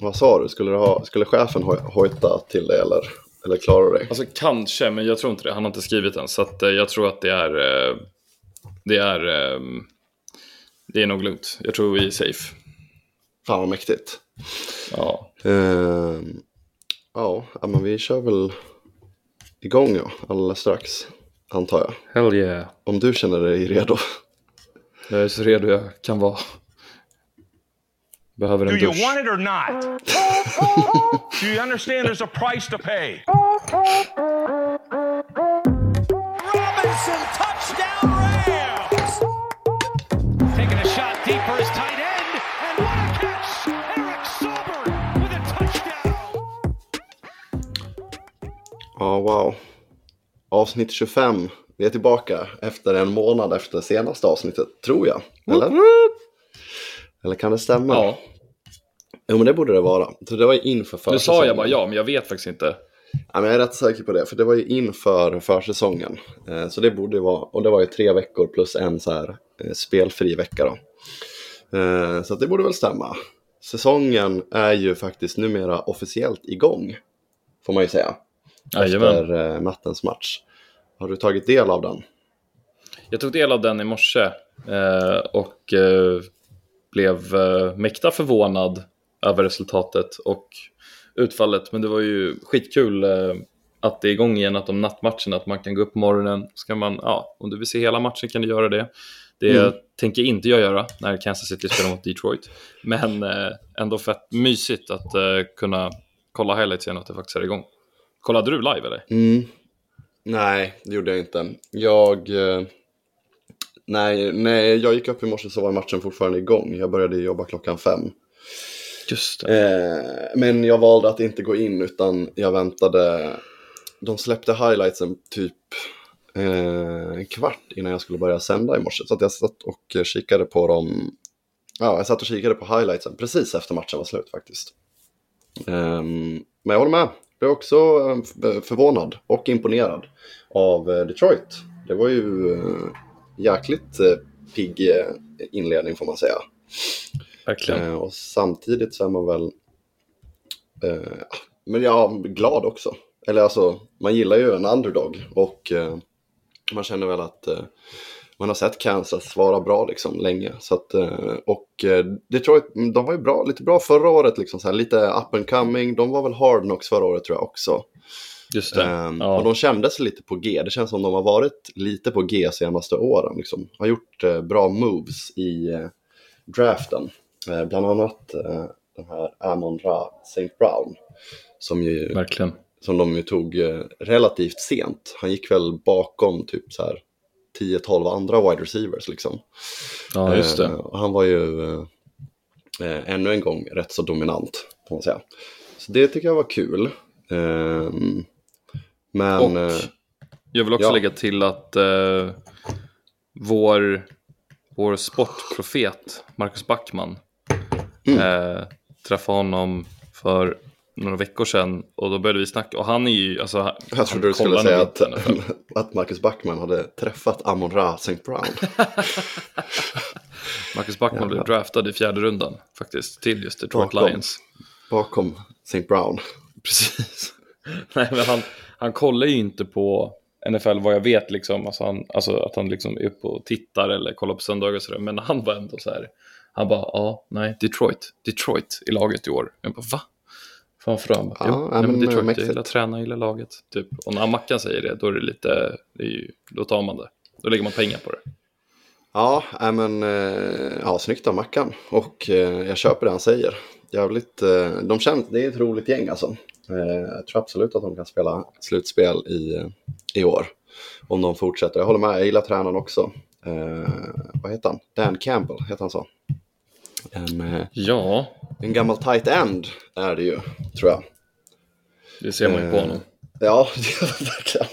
Vad sa du? Skulle, du ha, skulle chefen hoj- hojta till dig eller, eller klarar du dig? Alltså kanske, men jag tror inte det. Han har inte skrivit den. Så att, eh, jag tror att det är... Eh, det är... Eh, det är nog lugnt. Jag tror vi är safe. Fan vad mäktigt. Ja. Ehm, ja, ja, men vi kör väl igång ja, alldeles strax. Antar jag. Hell yeah. Om du känner dig redo. Jag är så redo jag kan vara. Behöver en Do you dusch. want it or not? Do you understand there's a price to pay? Robinson, touchdown Rams! Taking a shot deep for his tight end, and what a catch! Eric Silver with a touchdown! Ja, wow. Avsnitt 25. Vi är tillbaka efter en månad efter senaste avsnittet, tror jag. Eller? Eller kan det stämma? Ja, Jo, men det borde det vara. Så det var ju inför nu försäsongen. sa jag bara ja, men jag vet faktiskt inte. Ja, men jag är rätt säker på det, för det var ju inför försäsongen. Eh, så det borde vara, och det var ju tre veckor plus en så här eh, spelfri vecka då. Eh, så det borde väl stämma. Säsongen är ju faktiskt numera officiellt igång, får man ju säga. Jajamän. Efter nattens match. Har du tagit del av den? Jag tog del av den i morse och blev eh, mäkta förvånad över resultatet och utfallet. Men det var ju skitkul eh, att det är igång igen, att de nattmatcherna, att man kan gå upp på morgonen. Ska man, ja, om du vill se hela matchen kan du göra det. Det Mm. tänker inte jag göra när Kansas City spelar mot Detroit. Men eh, ändå fett mysigt att eh, kunna kolla highlights igen och att det faktiskt är igång. Kollade du live eller? Mm. Nej, det gjorde jag inte. Jag... Eh, nej, nej, jag gick upp i morse så var matchen fortfarande igång. Jag började jobba klockan fem. Just det. Eh, men jag valde att inte gå in utan jag väntade. De släppte highlightsen typ eh, en kvart innan jag skulle börja sända i morse. Så att jag satt och eh, kikade på dem. Ja, jag satt och kikade på highlightsen precis efter matchen var slut faktiskt. Ehm, men jag håller med. Jag är också eh, förvånad och imponerad av eh, Detroit. Det var ju eh, jäkligt eh, pigg eh, inledning får man säga. Verkligen. Eh, och samtidigt så är man väl, men ja, glad också. Eller alltså, man gillar ju en underdog och man känner väl att man har sett Kansas vara bra liksom länge. Så att, och Detroit, de var ju bra, lite bra förra året, liksom, så här, lite up and coming. De var väl hard knocks förra året tror jag också. Just det. Ehm, ja. Och de kändes lite på G. Det känns som de har varit lite på G senaste åren. Liksom. Har gjort eh, bra moves i eh, draften. Eh, bland annat eh, den här Amon Ra St. Brown. Som, ju, Verkligen. som de ju tog eh, relativt sent. Han gick väl bakom typ så här 10-12 andra wide receivers liksom. Ja, just det. Eh, och han var ju eh, ännu en gång rätt så dominant, får man säga. Så det tycker jag var kul. Ehm, men... Och eh, jag vill också ja. lägga till att eh, vår, vår sportprofet Marcus Backman Mm. eh, träffade honom för några veckor sedan och då började vi snacka och han är ju, alltså jag trodde du skulle säga att, att Marcus Backman hade träffat Amon Ra St. Brown. Marcus Backman blev draftad i fjärde rundan faktiskt till just Detroit Bakom. Lions. Bakom St. Brown. Precis. Nej, men han, han kollar ju inte på NFL vad jag vet, liksom, alltså han, alltså att han liksom är uppe och tittar eller kollar på söndagar och sådär. Men han var ändå så här, han bara, ja, nej, Detroit, Detroit i laget i år. Jag bara, va? Fan för han bara, Ja, jo, nej, men men Detroit, jag gillar träna, jag gillar laget. Typ. Och när Mackan säger det, då är det lite, det är ju, då tar man det. Då lägger man pengar på det. Ja, men eh, ja, snyggt av Mackan. Och eh, jag köper det han säger. Jävligt, eh, de känns, det är ett roligt gäng alltså. Eh, jag tror absolut att de kan spela slutspel i, eh, i år. Om de fortsätter. Jag håller med, jag gillar tränaren också. Vad heter han? Dan Campbell, heter han så? En, Ja, en gammal tight end är det ju, tror jag. det ser man ju på honom. Ja, det verkligen.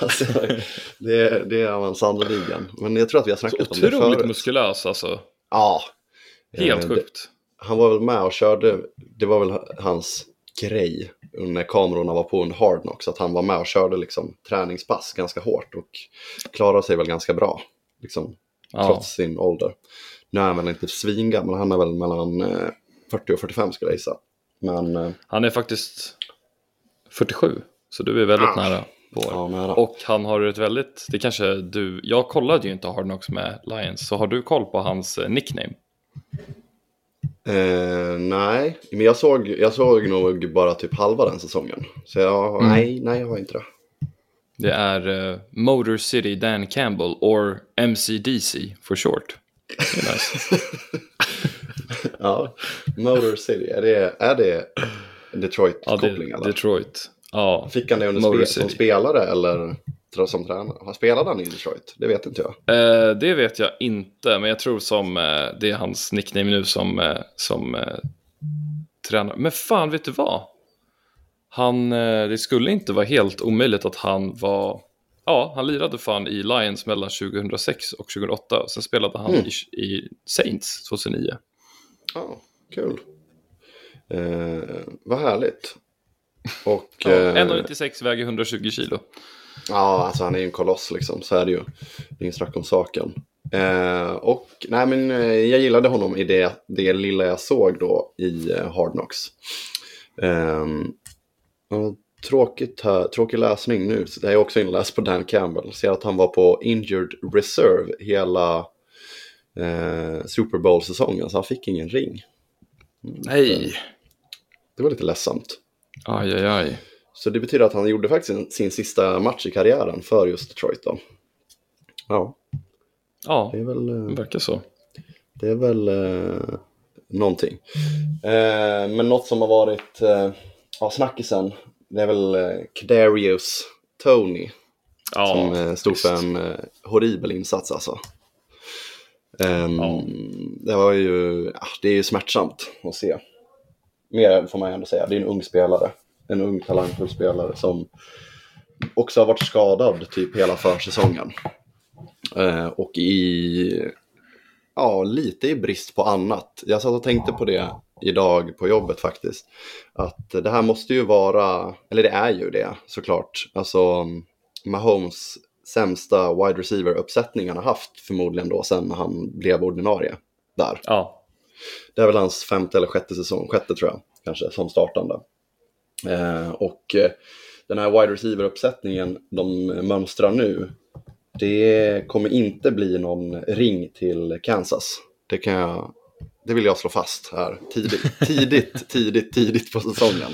Alltså, det, det är han sannoliken. Men jag tror att vi har snackat om det Otroligt förut. muskulös alltså. Ja. Helt sjukt. Han var väl med och körde, det var väl hans grej när kamerorna var på under Hard Knocks, att han var med och körde liksom träningspass ganska hårt och klarade sig väl ganska bra, liksom, Ja. trots sin ålder. Nu är han väl inte svingammal, han är väl mellan eh, 40 och 45 skulle jag gissa. Men eh, Han är faktiskt 47, så du är väldigt Ah. nära ja, nära. Och han har ett väldigt, det kanske du, jag kollade ju inte Hard Knocks med Lions, så har du koll på hans eh, nickname? Eh, nej, men jag såg, jag såg nog bara typ halva den säsongen. Så jag, Mm. nej, nej, jag har inte det. Det är eh, Motor City Dan Campbell, or MCDC for short. Det nice. Ja, Motor City, är det, är det Ja, det Detroit-koppling är eller? Detroit. Ja, Fick han det under spe, som spelare eller som tränare? Har spelade han i Detroit? Det vet inte jag. Eh, det vet jag inte, men jag tror som eh, det är hans nickname nu som, eh, som eh, tränare. Men fan, vet du vad? Han, eh, det skulle inte vara helt omöjligt att han var... Ja, han lirade fan i Lions mellan 2006 och 2008. Sen spelade han Mm. i, i Saints 2009. Ja, kul. Eh, vad härligt. Och... Ja, eh, 1,96 väger 120 kilo. Ja, alltså han är ju en koloss liksom, så är det ju. Det är ingen snack om saken. Eh, och nej, men eh, jag gillade honom i det, det lilla jag såg då i eh, Hard Knocks. Och tråkigt här, tråkig läsning nu, så det är jag också inläst på Dan Campbell. Ser att han var på injured reserve hela eh, Super Bowl-säsongen, så han fick ingen ring. Nej! Det var lite ledsamt. Aj, aj, aj. Så det betyder att han gjorde faktiskt sin, sin sista match i karriären för just Detroit då. Ja, Ja, det är väl... eh, det verkar så. Det är väl eh, någonting. Eh, men något som har varit eh, ja, snackisen, det är väl eh, Kadarius Tony Ja, som eh, stod för en eh, horribel insats alltså. Ehm, Ja. Det var ju, det är ju smärtsamt att se. Mer får man ändå säga, det är en ung spelare. En ung talangfull spelare som också har varit skadad typ hela försäsongen. Eh, och i, ja, lite i brist på annat. Jag satt och tänkte på det idag på jobbet faktiskt. Att det här måste ju vara, eller det är ju det såklart. Alltså Mahomes sämsta wide receiver-uppsättning han har haft förmodligen då sen han blev ordinarie där. Ja, Det är väl hans femte eller sjätte säsong, sjätte tror jag, kanske, som startande. Eh, och eh, den här wide receiver-uppsättningen de mönstrar nu, det kommer inte bli någon ring till Kansas. Det kan jag, det vill jag slå fast här tidigt, tidigt, tidigt, tidigt på säsongen.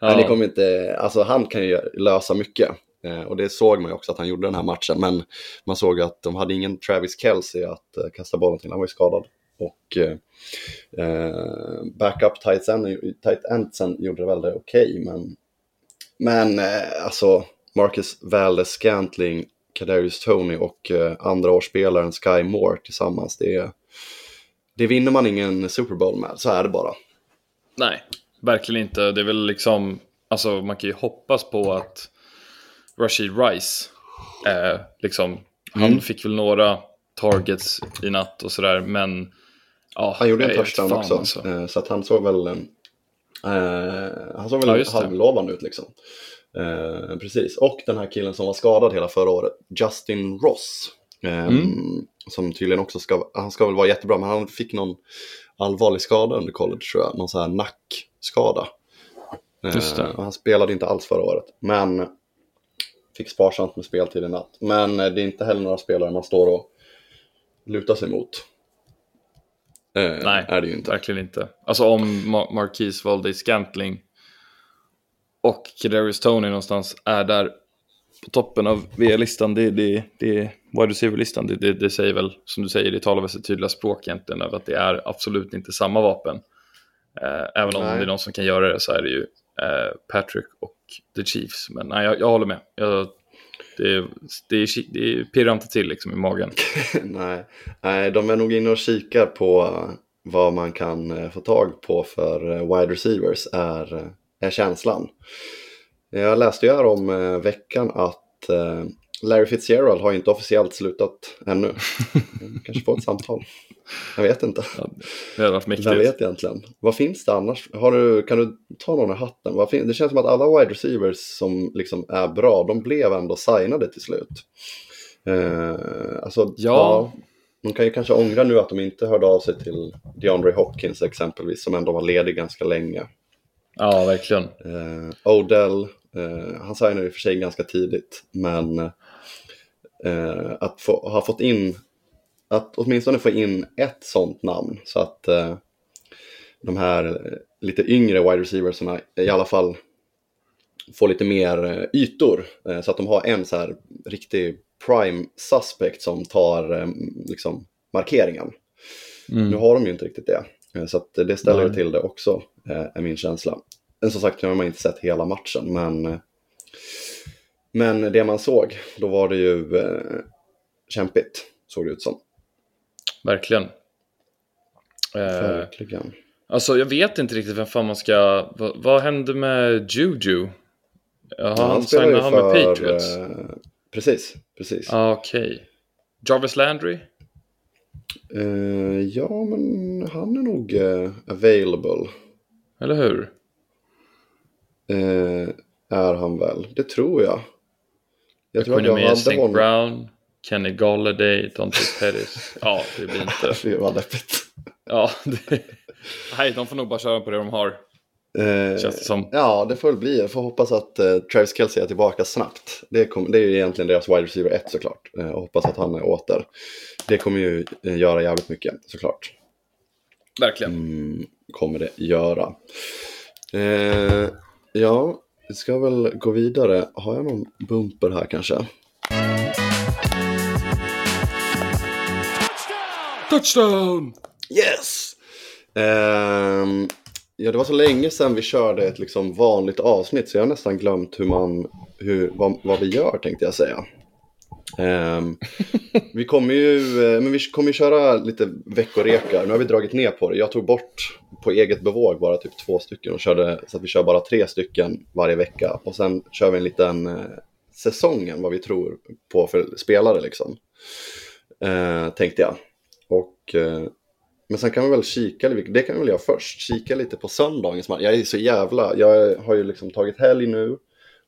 Men det kommer inte, alltså han kan ju lösa mycket. Eh, och det såg man ju också att han gjorde den här matchen. Men man såg att de hade ingen Travis Kelce att eh, kasta bollen till. Han var ju skadad. Och eh, backup tight end, tight endsen gjorde det väl det okej. men men eh, alltså Marcus Valdes Scantling, Kadarius Tony och eh, andra årsspelaren Sky Moore tillsammans. Det, det vinner man ingen Super Bowl med, så är det bara. Nej, verkligen inte. Det är väl liksom, alltså man kan ju hoppas på att Rashid Rice, eh, liksom, han Mm. fick väl några targets i natt och sådär, men ja, Han gjorde en touchdown också, alltså. eh, så att han såg väl, eh, han såg Ja, väl det. halvlovande ut liksom. Eh, precis, och den här killen som var skadad hela förra året, Justin Ross. eh, Mm. Som tydligen också ska, han ska väl vara jättebra, men han fick någon allvarlig skada under college tror jag, någon sån här nackskada. Eh, han spelade inte alls förra året, men fick sparsamt med speltid i natt. Men eh, det är inte heller några spelare man står och lutar sig mot. Eh, Nej, är det ju inte. verkligen inte. Alltså om Ma- Marquise valde Scantling och Kadarius Tony någonstans är där på toppen av V-listan, det, det, det wide receiver-listan, det, det, det säger väl, som du säger, det talar väl sitt tydliga språk egentligen över att det är absolut inte samma vapen. Eh, även om Nej. det är någon som kan göra det så är det ju eh, Patrick och The Chiefs. Men nej, jag, jag håller med. Jag, det, det, det pirrar inte till liksom i magen. Nej. Nej, de är nog inne och kikar på vad man kan eh, få tag på för eh, wide receivers är, eh, är känslan. Jag läste ju här om veckan att Larry Fitzgerald har inte officiellt slutat ännu. Kanske få ett samtal. Jag vet inte. Det hade varit mäktigt. Vem vet egentligen? Vad finns det annars? Har du, kan du ta någon i hatten? Det känns som att alla wide receivers som liksom är bra, de blev ändå signade till slut. Eh, alltså, Ja. De kan ju kanske ångra nu att de inte hörde av sig till DeAndre Hopkins exempelvis, som ändå var ledig ganska länge. Ja, verkligen. Eh, Odell, eh, han signade i och för sig ganska tidigt, men eh, att få, ha fått in, att åtminstone få in ett sånt namn så att eh, de här lite yngre wide receiversarna i alla fall får lite mer eh, ytor eh, så att de har en så här riktig prime suspect som tar eh, liksom markeringen. Nu har de ju inte riktigt det. Eh, Så det ställer Nej. till det också, är min känsla. Men som sagt, nu har man inte sett hela matchen, men, men det man såg, då var det ju eh, kämpigt, såg det ut som. Verkligen. Eh, Verkligen. alltså, jag vet inte riktigt vem fan man ska... Vad, vad hände med Juju? Ja, han spelar ju han med Patriots? eh, precis, precis. Ah, Okej. Jarvis Landry? Eh, ja, men han är nog eh, available. Eller hur? Eh, är han väl? Det tror jag. Jag tror Equinemius, hade St. honom. Brown, Kenny Galladay, Dante Pettis. Ja, det blir inte... Fy vad deppigt. Ja, det... Nej, de får nog bara köra på det de har. Eh, Känns det som. Ja, det får väl bli. Jag får hoppas att eh, Travis Kelce är tillbaka snabbt. Det, kom, det är ju egentligen deras wide receiver 1 såklart. Eh, och hoppas att han är åter. Det kommer ju eh, göra jävligt mycket såklart. Verkligen. Mm, kommer det göra. Eh, ja, vi ska väl gå vidare. Har jag någon bumper här kanske? Touchdown! Yes! Ehm, ja, det var så länge sedan vi körde ett liksom vanligt avsnitt så jag har nästan glömt hur man, hur, vad, vad vi gör tänkte jag säga. Um, vi kommer ju, eh, men vi kommer köra lite veckorekar. Nu har vi dragit ner på det. Jag tog bort på eget bevåg bara typ två stycken och körde så att vi kör bara tre stycken varje vecka. Och sen kör vi en liten eh, säsongen vad vi tror på för spelare liksom. Eh, tänkte jag. Och, eh, men sen kan vi väl kika, det kan vi väl göra först, kika lite på söndagens match. Jag är så jävla, jag har ju liksom tagit helg nu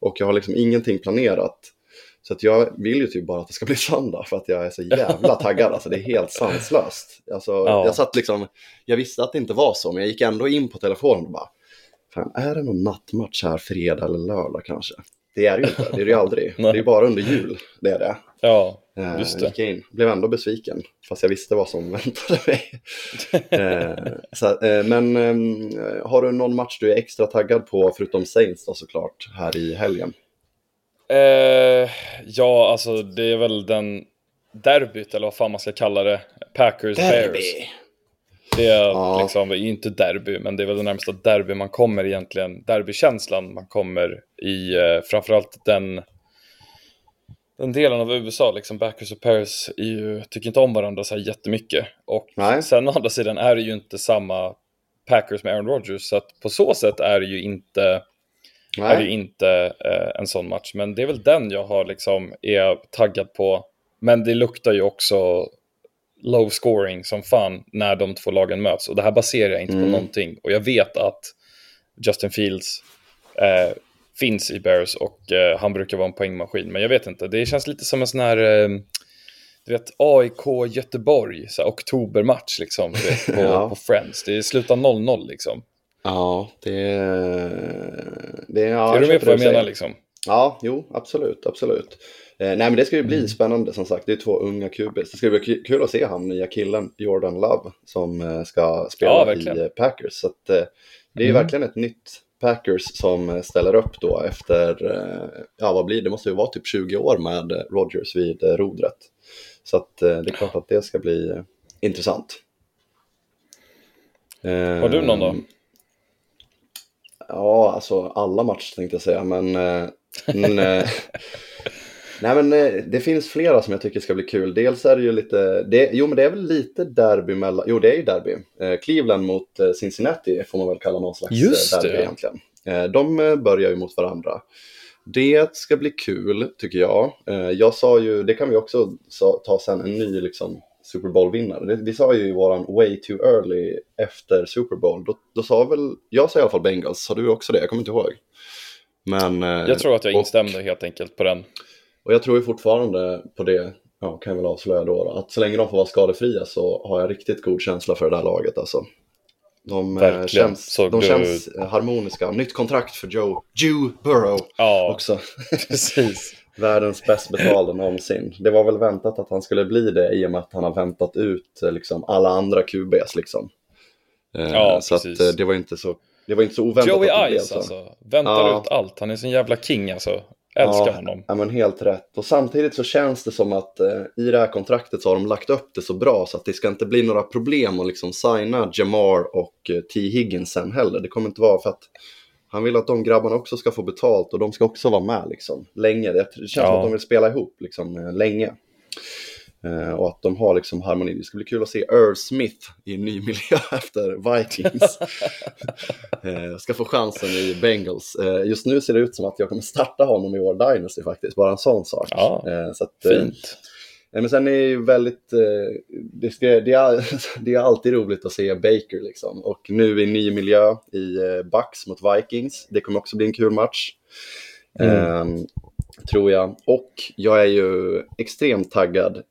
och jag har liksom ingenting planerat. Så att jag vill ju typ bara att det ska bli söndag för att jag är så jävla taggad. Alltså det är helt sanslöst. Alltså, Ja. Jag satt liksom, jag visste att det inte var så, men jag gick ändå in på telefonen och bara, fan är det någon nattmatch här fredag eller lördag kanske? Det är det ju inte, det är det ju aldrig. Det är bara under jul, det är det. Ja, Eh, just gick det. in, blev ändå besviken, fast jag visste vad som väntade mig. eh, så, eh, men eh, har du någon match du är extra taggad på, förutom Saints då såklart, här i helgen? Eh, ja, alltså det är väl den derbyt, eller vad fan man ska kalla det. Packers-Bears. Det är Ja. liksom, inte derby, men det är väl det närmsta derby man kommer egentligen. Derbykänslan man kommer i, eh, framförallt den, den delen av USA, liksom Packers och Bears, ju, tycker inte om varandra så här jättemycket. Och Nej. sen å andra sidan är det ju inte samma Packers med Aaron Rodgers, så att på så sätt är det ju inte är det ju Nej, inte eh, en sån match. Men det är väl den jag har liksom, är taggad på. Men det luktar ju också low scoring som fan när de två lagen möts. Och det här baserar jag inte på Mm. någonting. Och jag vet att Justin Fields eh, finns i Bears och eh, han brukar vara en poängmaskin. Men jag vet inte, det känns lite som en sån här eh, du vet, AIK Göteborg, så här, oktobermatch liksom, vet, på, Ja. på Friends. Det slutar 0-0 liksom. Ja, det. Det ja, är du med på vad jag menar säger. liksom? Ja, jo, absolut, absolut. Eh, nej, men det ska ju Mm. bli spännande som sagt. Det är två unga QBs. Det ska bli ku- kul att se han nya killen, Jordan Love, som eh, ska spela Ja, i Packers. Så att, eh, det är ju Mm. verkligen ett nytt Packers som eh, ställer upp då efter, eh, ja vad blir det, det måste ju vara typ 20 år med Rodgers vid rodret. Så att det är klart att det ska bli intressant. Har du någon då? Ja, alltså alla matcher tänkte jag säga, men... eh, men eh, nej, men eh, det finns flera som jag tycker ska bli kul. Dels är det ju lite... Det, jo, men det är väl lite derby mellan... Jo, det är ju derby. Cleveland mot Cincinnati får man väl kalla någon slags Just derby det. egentligen. De börjar ju mot varandra. Det ska bli kul, tycker jag. Jag sa ju, det kan vi också ta sen, en ny liksom, Super Bowl-vinnare. Det- Vi sa ju i våran way too early efter Super Bowl, då, då sa väl, jag sa i alla fall Bengals, sa du också det? Jag kommer inte ihåg. Men, eh, Jag tror att jag och- instämde helt enkelt på den. Och jag tror ju fortfarande på det, ja, kan jag väl avslöja då, att så länge de får vara skadefria så har jag riktigt god känsla för det där laget alltså. De, eh, Verkligen. känns, Såg de du- känns harmoniska. Nytt kontrakt för Joe, Joe Burrow Ja, också. precis. Världens bäst betalda någonsin. Det var väl väntat att han skulle bli det i och med att han har väntat ut eh, liksom, alla andra QBs. Liksom. Eh, Ja, så att, precis. eh, det var inte så, det var inte så oväntat Joey blev Ice så. alltså. Väntar Ja. ut allt. Han är sån jävla king alltså. Älskar ja, honom. Ja, men helt rätt. Och samtidigt så känns det som att eh, i det här kontraktet så har de lagt upp det så bra så att det ska inte bli några problem att liksom signa Jamar och eh, T. Higgins sen heller. Det kommer inte vara för att han vill att de grabbarna också ska få betalt och de ska också vara med liksom länge. Det känns som Ja. att de vill spela ihop liksom eh, länge. Eh, och att de har liksom harmoni. Det ska bli kul att se Irv Smith i en ny miljö efter Vikings. eh, ska få chansen i Bengals. Eh, just nu ser det ut som att jag kommer starta honom i vår Dynasty faktiskt. Bara en sån sak. Ja, så att, Fint. Eh, men sen är det ju väldigt, eh, det, ska, det, är, det är alltid roligt att se Baker liksom. Och nu i ny miljö i eh, Bucks mot Vikings. Det kommer också bli en kul match. Eh, tror jag. Och jag är ju extremt taggad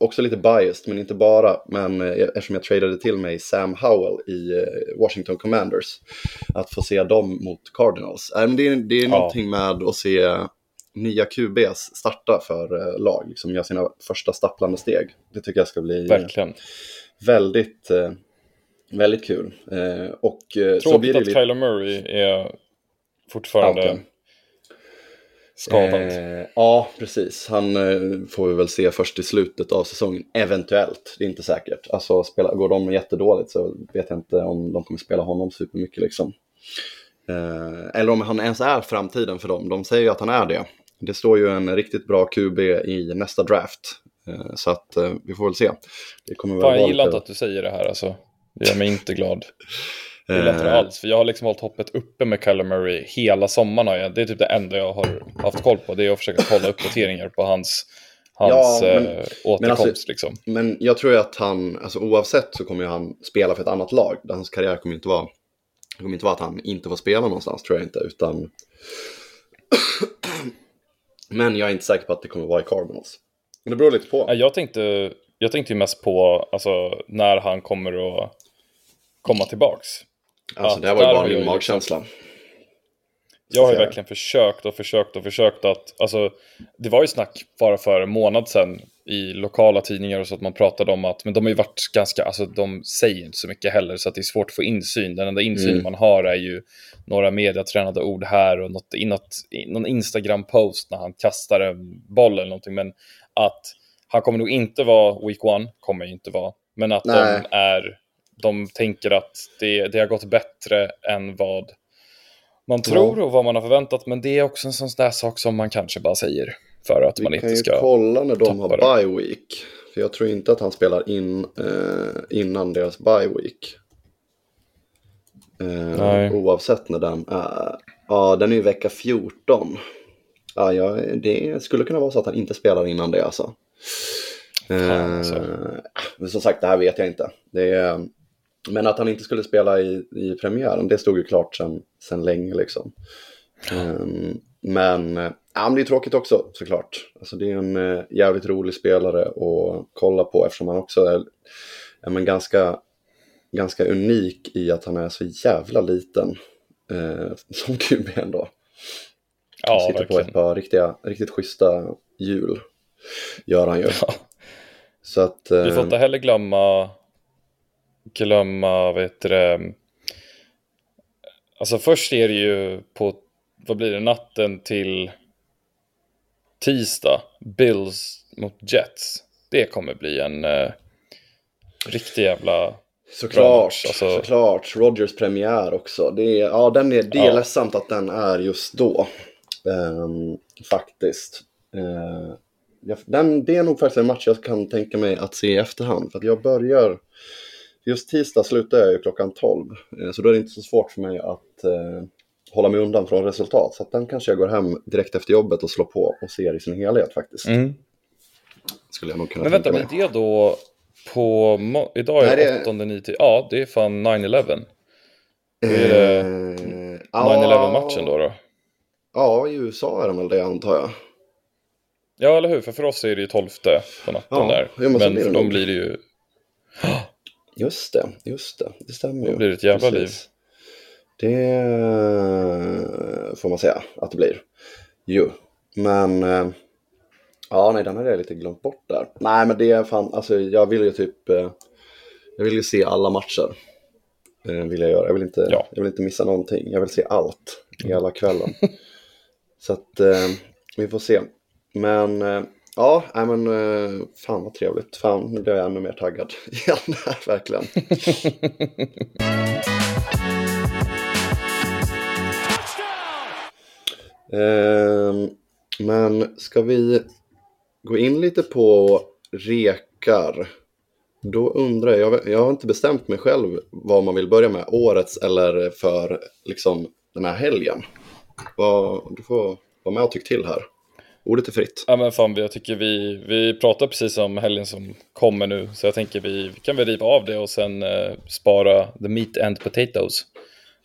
också lite biased, men inte bara, men eh, eftersom jag tradade till mig Sam Howell i Washington Commanders, att få se dem mot Cardinals. Äh, men det är, det är Ja. någonting med att se nya QBs starta för eh, lag, liksom göra sina första stapplande steg. Det tycker jag ska bli eh, Verkligen. väldigt, eh, väldigt kul. Och eh, så blir Tråkigt det att lite... Kyler Murray är fortfarande Outen. skadad. Eh, ja, precis. Han får vi väl se först i slutet av säsongen, eventuellt. Det är inte säkert. Alltså, spela, går de jättedåligt så vet jag inte om de kommer spela honom supermycket. Liksom. Eh, eller om han ens är framtiden för dem. De säger ju att han är det. Det står ju en riktigt bra QB i nästa draft. Eh, så att eh, vi får väl se. Det kommer Fan, jag gillar inte att du säger det här alltså. Det gör mig inte glad. Jag gillar inte det Eh, alls. För jag har liksom hållit hoppet uppe med Kyler Murray hela sommaren. Det är typ det enda jag har haft koll på. Det är att försöka kolla uppdateringar på hans, hans Ja, men- eh, återkomst. alltså- liksom. Men jag tror ju att han, alltså oavsett så kommer ju han spela för ett annat lag. Hans karriär kommer inte vara, det kommer inte vara att han inte får spela någonstans, tror jag inte, utan... Men jag är inte säker på att det kommer vara i Cardinals. Men det beror lite på. Jag tänkte, jag tänkte ju mest på alltså, när han kommer att komma tillbaks. Alltså det här var ju bara min magkänsla. Jag har ju verkligen försökt och försökt och försökt att, alltså, det var ju snack bara för en månad sedan i lokala tidningar och så att man pratade om att, men de har ju varit ganska, alltså de säger inte så mycket heller så att det är svårt att få insyn. Den enda insyn Mm. man har är ju några mediatränade ord här och något, något, någon Instagram-post när han kastar en boll eller någonting, men att han kommer nog inte vara week one, kommer ju inte vara, men att Nej. de är, de tänker att det, det har gått bättre än vad man tror och vad man har förväntat, men det är också en sån där sak som man kanske bara säger för att man Vi kan inte ju ska... kolla när de har bye week. För jag tror inte att han spelar in eh, innan deras bye week. Eh, oavsett när den är. Ja, den är ju vecka 14. Ja, ja, det skulle kunna vara så att han inte spelar innan det alltså. Fan, alltså. Eh, men som sagt, det här vet jag inte. Det är, men att han inte skulle spela i, i premiären, det stod ju klart sen, sen länge liksom. Ehm, men, eh, ja, men det är tråkigt också såklart. Alltså, det är en eh, jävligt rolig spelare att kolla på eftersom han också är ja, men ganska, ganska unik i att han är så jävla liten eh, som QB ändå. Han Ja, sitter på verkligen. ett par riktiga, riktigt schyssta hjul. Gör han ju. Ja. Så att, Vi får eh, inte heller glömma, glömma, vad heter det, alltså först är det ju på, vad blir det, natten till tisdag, Bills mot Jets. Det kommer bli en eh, riktig jävla Såklart, alltså. såklart. Rogers premiär också. Det är, ja, den är, det är Ja. ledsamt att den är just då. Ehm, faktiskt. Uh, jag, den, det är nog faktiskt en match jag kan tänka mig att se i efterhand. För att jag börjar... Just tisdag slutar jag ju klockan 12. eh, så då är det inte så svårt för mig att eh, hålla mig undan från resultat. Så att den kanske jag går hem direkt efter jobbet och slår på och ser i sin helhet faktiskt. Mm. Skulle jag nog kunna Men vänta, men det då på, idag är det det- 8 9 Ja, det är fan 9-11. Då är det Eh, 9-11-matchen då då. Ja, i USA är de väl det antar jag. Ja, eller hur? För för oss är det ju 12 på natten Ja, där. jo, men men blir det för dem blir det ju... Just det, just det. Det stämmer ju. Det blir ett jävla liv. Det får man säga att det blir. Jo, men eh, ja, nej, den hade jag lite glömt bort där. Nej, men det är fan, alltså jag vill ju typ, eh, jag vill ju se alla matcher. Eh, vill jag göra. Jag vill inte, Ja. jag vill inte missa någonting. Jag vill se allt i alla kvällen. Så att eh, vi får se. Men eh, ja, nej, men eh, fan vad trevligt. Fan, nu blir jag ännu mer taggad igen här, verkligen. Ehm, men ska vi gå in lite på rekar? Då undrar jag, jag, har inte bestämt mig själv vad man vill börja med, årets eller för liksom den här helgen. Vad, du får vara med och tycka till här. Ordet är fritt. Ja men fan, jag tycker vi, vi pratar precis om helgen som kommer nu, så jag tänker vi kan väl riva av det och sen eh, spara the meat and potatoes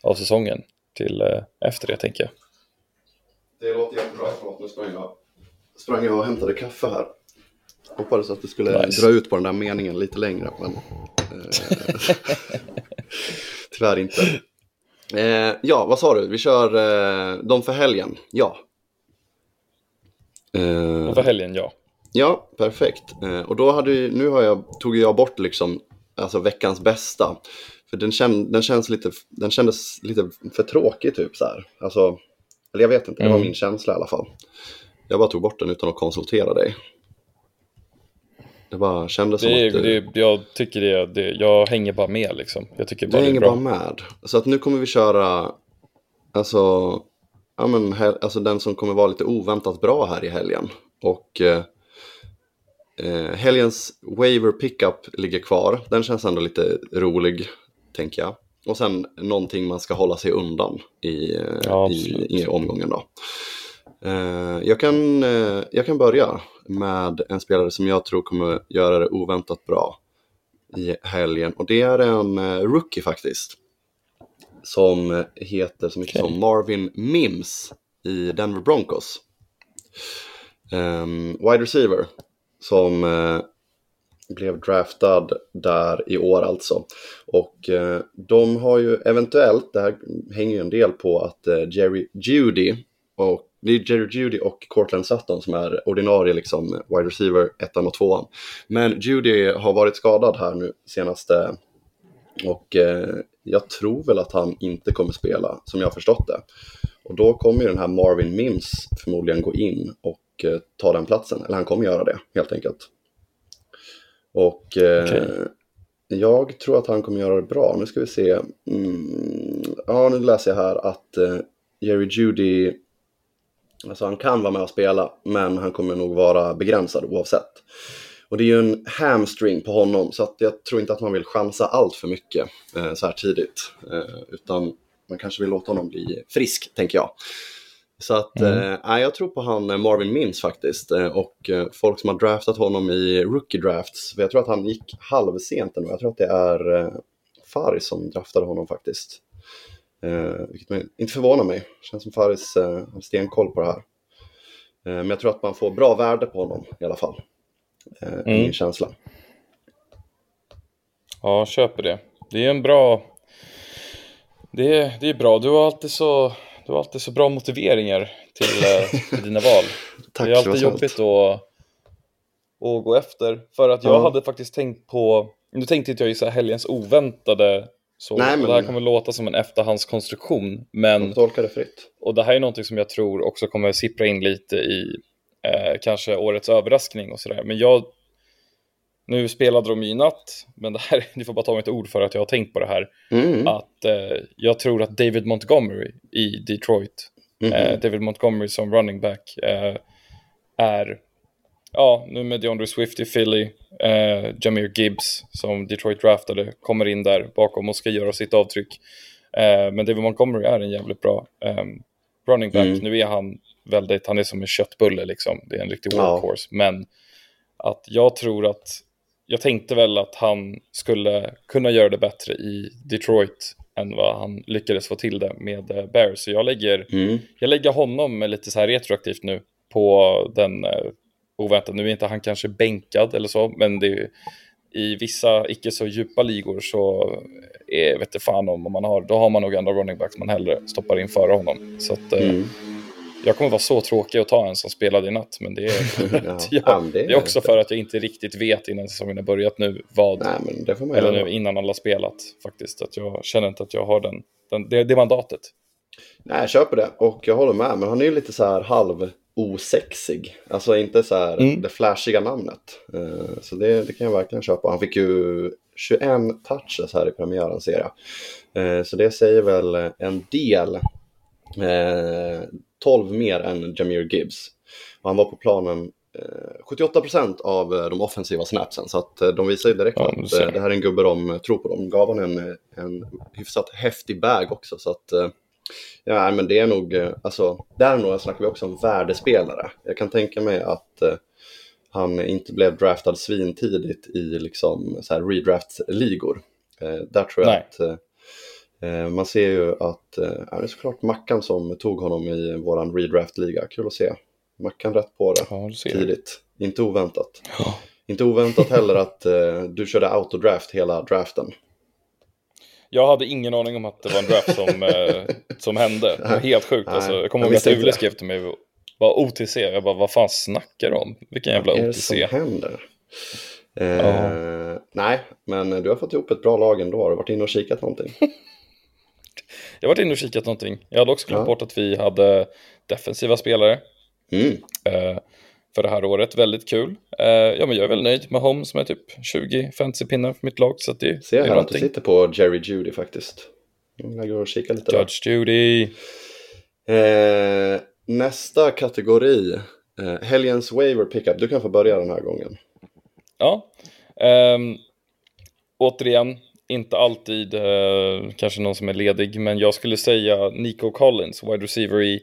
av säsongen till eh, efter det tänker jag. Det låter jättebra. Förlåt, nu sprang jag, sprang jag och hämtade kaffe här. Hoppades att du skulle Nice. dra ut på den där meningen lite längre, men eh, tyvärr inte. Eh, ja, vad sa du? Vi kör eh, de för helgen. Ja. Eh, Och för helgen, ja. Ja, perfekt. Eh, och då hade ju, nu har jag, tog jag bort liksom, alltså veckans bästa. För den, känn, den, känns lite, den kändes lite för tråkig typ så här. Alltså, eller jag vet inte, det var Mm. min känsla i alla fall. Jag bara tog bort den utan att konsultera dig. Det bara kändes som Det är, att du, det, jag tycker det, det, jag hänger bara med liksom. Jag tycker du bara det är hänger bara med. Så att nu kommer vi köra, alltså, ja men, hel, alltså den som kommer vara lite oväntat bra här i helgen. Och eh, eh, helgens waiver pickup ligger kvar. Den känns ändå lite rolig, tänker jag. Och sen någonting man ska hålla sig undan i, eh, Ja, i, i omgången då. Eh, jag, kan, eh, jag kan börja med en spelare som jag tror kommer göra det oväntat bra i helgen. Och det är en rookie faktiskt. Som heter så mycket Okej. som Marvin Mims i Denver Broncos. Um, wide receiver som blev draftad där i år alltså. Och eh, de har ju eventuellt, det här hänger ju en del på att eh, Jerry Judy och det är Jerry Judy och Cortland Sutton som är ordinarie liksom wide receiver ettan och tvåan. Men Judy har varit skadad här nu senaste och eh, jag tror väl att han inte kommer spela som jag har förstått det. Och då kommer ju den här Marvin Mims förmodligen gå in och eh, ta den platsen. Eller han kommer göra det helt enkelt. Och eh, Okej. jag tror att han kommer göra det bra. Nu ska vi se. Mm, ja, nu läser jag här att eh, Jerry Judy, alltså han kan vara med och spela, men han kommer nog vara begränsad oavsett. Och det är ju en hamstring på honom, så att jag tror inte att man vill chansa allt för mycket eh, så här tidigt. Eh, utan man kanske vill låta honom bli frisk, tänker jag. Så att, eh, nej, jag tror på han eh, Marvin Mims faktiskt. Eh, och eh, folk som har draftat honom i rookie drafts. För jag tror att han gick halvsent ändå. Jag tror att det är eh, Faris som draftade honom faktiskt. Eh, vilket inte förvånar mig. Känns som Faris eh, har stenkoll på det här. Eh, men jag tror att man får bra värde på honom i alla fall. Eh, Mm. Min känsla. Ja, köper det. Det är en bra... Det är, det är bra. Du har alltid så, du har alltid så bra motiveringar till, eh, till dina val. Tack, det är alltid jobbigt att, att gå efter. För att jag Ja. hade faktiskt tänkt på... Nu tänkte inte jag ju så här helgens oväntade. Så Nej, men- Det här kommer låta som en efterhandskonstruktion. Men får tolka det fritt. och det här är någonting som jag tror också kommer sippra in lite i eh, kanske årets överraskning och sådär. Men jag, nu spelade de i natt, men det här, ni får bara ta mitt ord för att jag har tänkt på det här. Mm. Att eh, jag tror att David Montgomery i Detroit, Mhm. eh, David Montgomery som running back, eh, är, ja, nu med DeAndre Swift i Philly, eh, Jameer Gibbs som Detroit draftade, kommer in där bakom och ska göra sitt avtryck. Eh, men David Montgomery är en jävligt bra eh, running back. Mm. Nu är han väldigt, han är som en köttbulle liksom. Det är en riktig Ja. workhorse. Men att jag tror att, jag tänkte väl att han skulle kunna göra det bättre i Detroit än vad han lyckades få till det med eh, Bears. Så jag lägger, Mm. jag lägger honom lite så här retroaktivt nu på den eh, oväntade. Nu är inte han kanske bänkad eller så, men det är i vissa icke så djupa ligor så är, vet jag fan om, man har, då har man nog andra running backs man hellre stoppar in före honom. Så att, eh, Mm. Jag kommer vara så tråkig att ta en som spelade i natt, men det är, Ja, jag, ja, men det är också för att jag inte riktigt vet innan säsongen har börjat nu vad, Nej, det eller göra. nu innan alla spelat faktiskt, att jag känner inte att jag har den, den det, det mandatet. Nej, jag köper det. Och jag håller med. Men han är ju lite så här halv osexig. Alltså inte så här Mm. det flashiga namnet. Eh, Så det, det kan jag verkligen köpa. Han fick ju 21 touches här i premiären ser jag. Eh, Så det säger väl en del. Eh, 12 mer än Jameer Gibbs. Och han var på planen eh, 78% av eh, de offensiva snapsen. Så att eh, de visar ju direkt Ja, att eh, det här är en gubbe de eh, tror på. De gav honom en, en hyfsat häftig bag också. Så att eh, Ja, men det är nog, eh, alltså, där nog snackar vi också om värdespelare. Jag kan tänka mig att eh, han inte blev draftad svintidigt i liksom så här redraft-ligor. Eh, där tror jag Nej. att eh, eh, man ser ju att, eh, ja, det är såklart Mackan som tog honom i våran redraft-liga. Kul att se. Mackan rätt på det Ja, tidigt. Inte oväntat. Ja. Inte oväntat heller att eh, du körde autodraft hela draften. Jag hade ingen aning om att det var en draft som, eh, som hände. Det var helt sjukt. Nej, Alltså, jag kommer ihåg att Ule det. skrev till mig, var OTC. Jag bara, vad fan snackar du om? Vilken jävla Vad är det OTC? som händer? Eh, Nej, men du har fått ihop ett bra lag ändå. Har du varit inne och kikat någonting? Jag har varit inne och kikat någonting. Jag hade också glömt Ja. bort att vi hade defensiva spelare Mm. eh, för det här året. Väldigt kul. Eh, ja, men jag är väl nöjd med Holmes med typ 20 fantasy-pinnar för mitt lag. Så det, Ser är här att du sitter på Jerry Judy faktiskt. Jag går och kikar lite där. Judge Judy. Eh, nästa kategori. Eh, helgens waiver pickup. Du kan få börja den här gången. Ja. Ehm, återigen, inte alltid eh, kanske någon som är ledig, men jag skulle säga Nico Collins, wide receiver i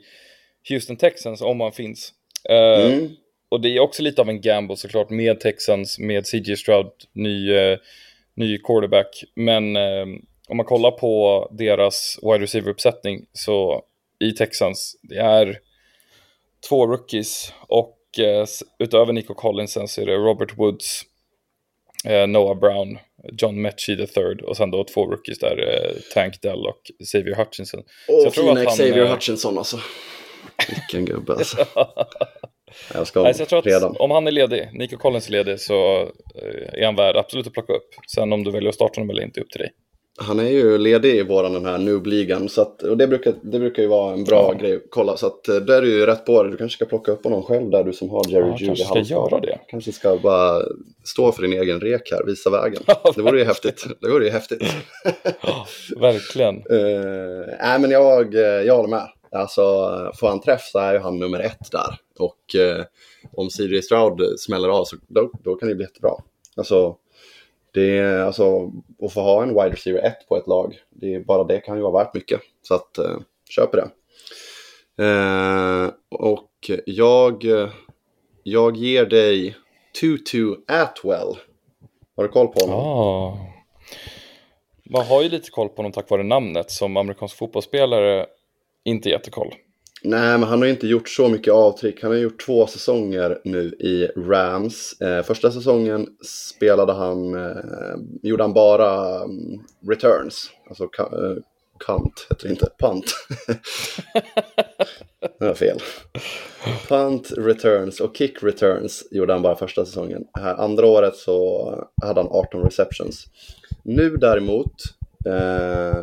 Houston Texans, om han finns. Eh, Mm. Och det är också lite av en gamble såklart med Texans, med CJ Stroud, ny, eh, ny quarterback. Men eh, om man kollar på deras wide receiver-uppsättning så i Texans, det är två rookies och eh, utöver Nico Collins sen så är det Robert Woods, Noah Brown, John Mechie the third och sen då två rookies där, eh, Tank Dell och Xavier Hutchinson. Åh, tror fina han, Xavier eh, Hutchinson alltså. Vilken gubbe alltså. Jag ska Nej, jag tror att redan. om han är ledig, Nico Collins är ledig, så eh, är han värd absolut att plocka upp. Sen om du väljer att starta honom eller inte, upp till dig. Han är ju ledig i våran den här noob-ligan. Och det brukar, det brukar ju vara en bra Ja. grej att kolla. Så att, eh, där är du ju rätt på det. Du kanske ska plocka upp honom själv där du som har Jerry Ja, Judy kanske ska göra det. Kanske ska bara stå för din egen rek här, visa vägen. Ja, Det vore ju häftigt. Det vore ju häftigt. Ja, verkligen. Uh, nej, men jag, eh, jag håller med. Alltså, får han träff så är ju han nummer ett där. Och eh, om CJ Stroud smäller av så då, då kan det bli jättebra. Alltså, det är, alltså, att få ha en wide receiver 1 på ett lag, det är, bara det kan ju vara värt mycket. Så att, eh, köper det. Eh, och jag, jag ger dig Tutu Atwell. Har du koll på honom? Ah. Man har ju lite koll på honom tack vare namnet. Som amerikansk fotbollsspelare, inte jättekoll. Nej, men han har inte gjort så mycket avtryck. Han har gjort två säsonger nu i Rams. Eh, första säsongen spelade han, eh, gjorde han bara mm, returns. Alltså eh, kant heter det inte, punt. det var fel. Punt returns och kick returns gjorde han bara första säsongen. Här, andra året så hade han 18 receptions. Nu däremot, eh,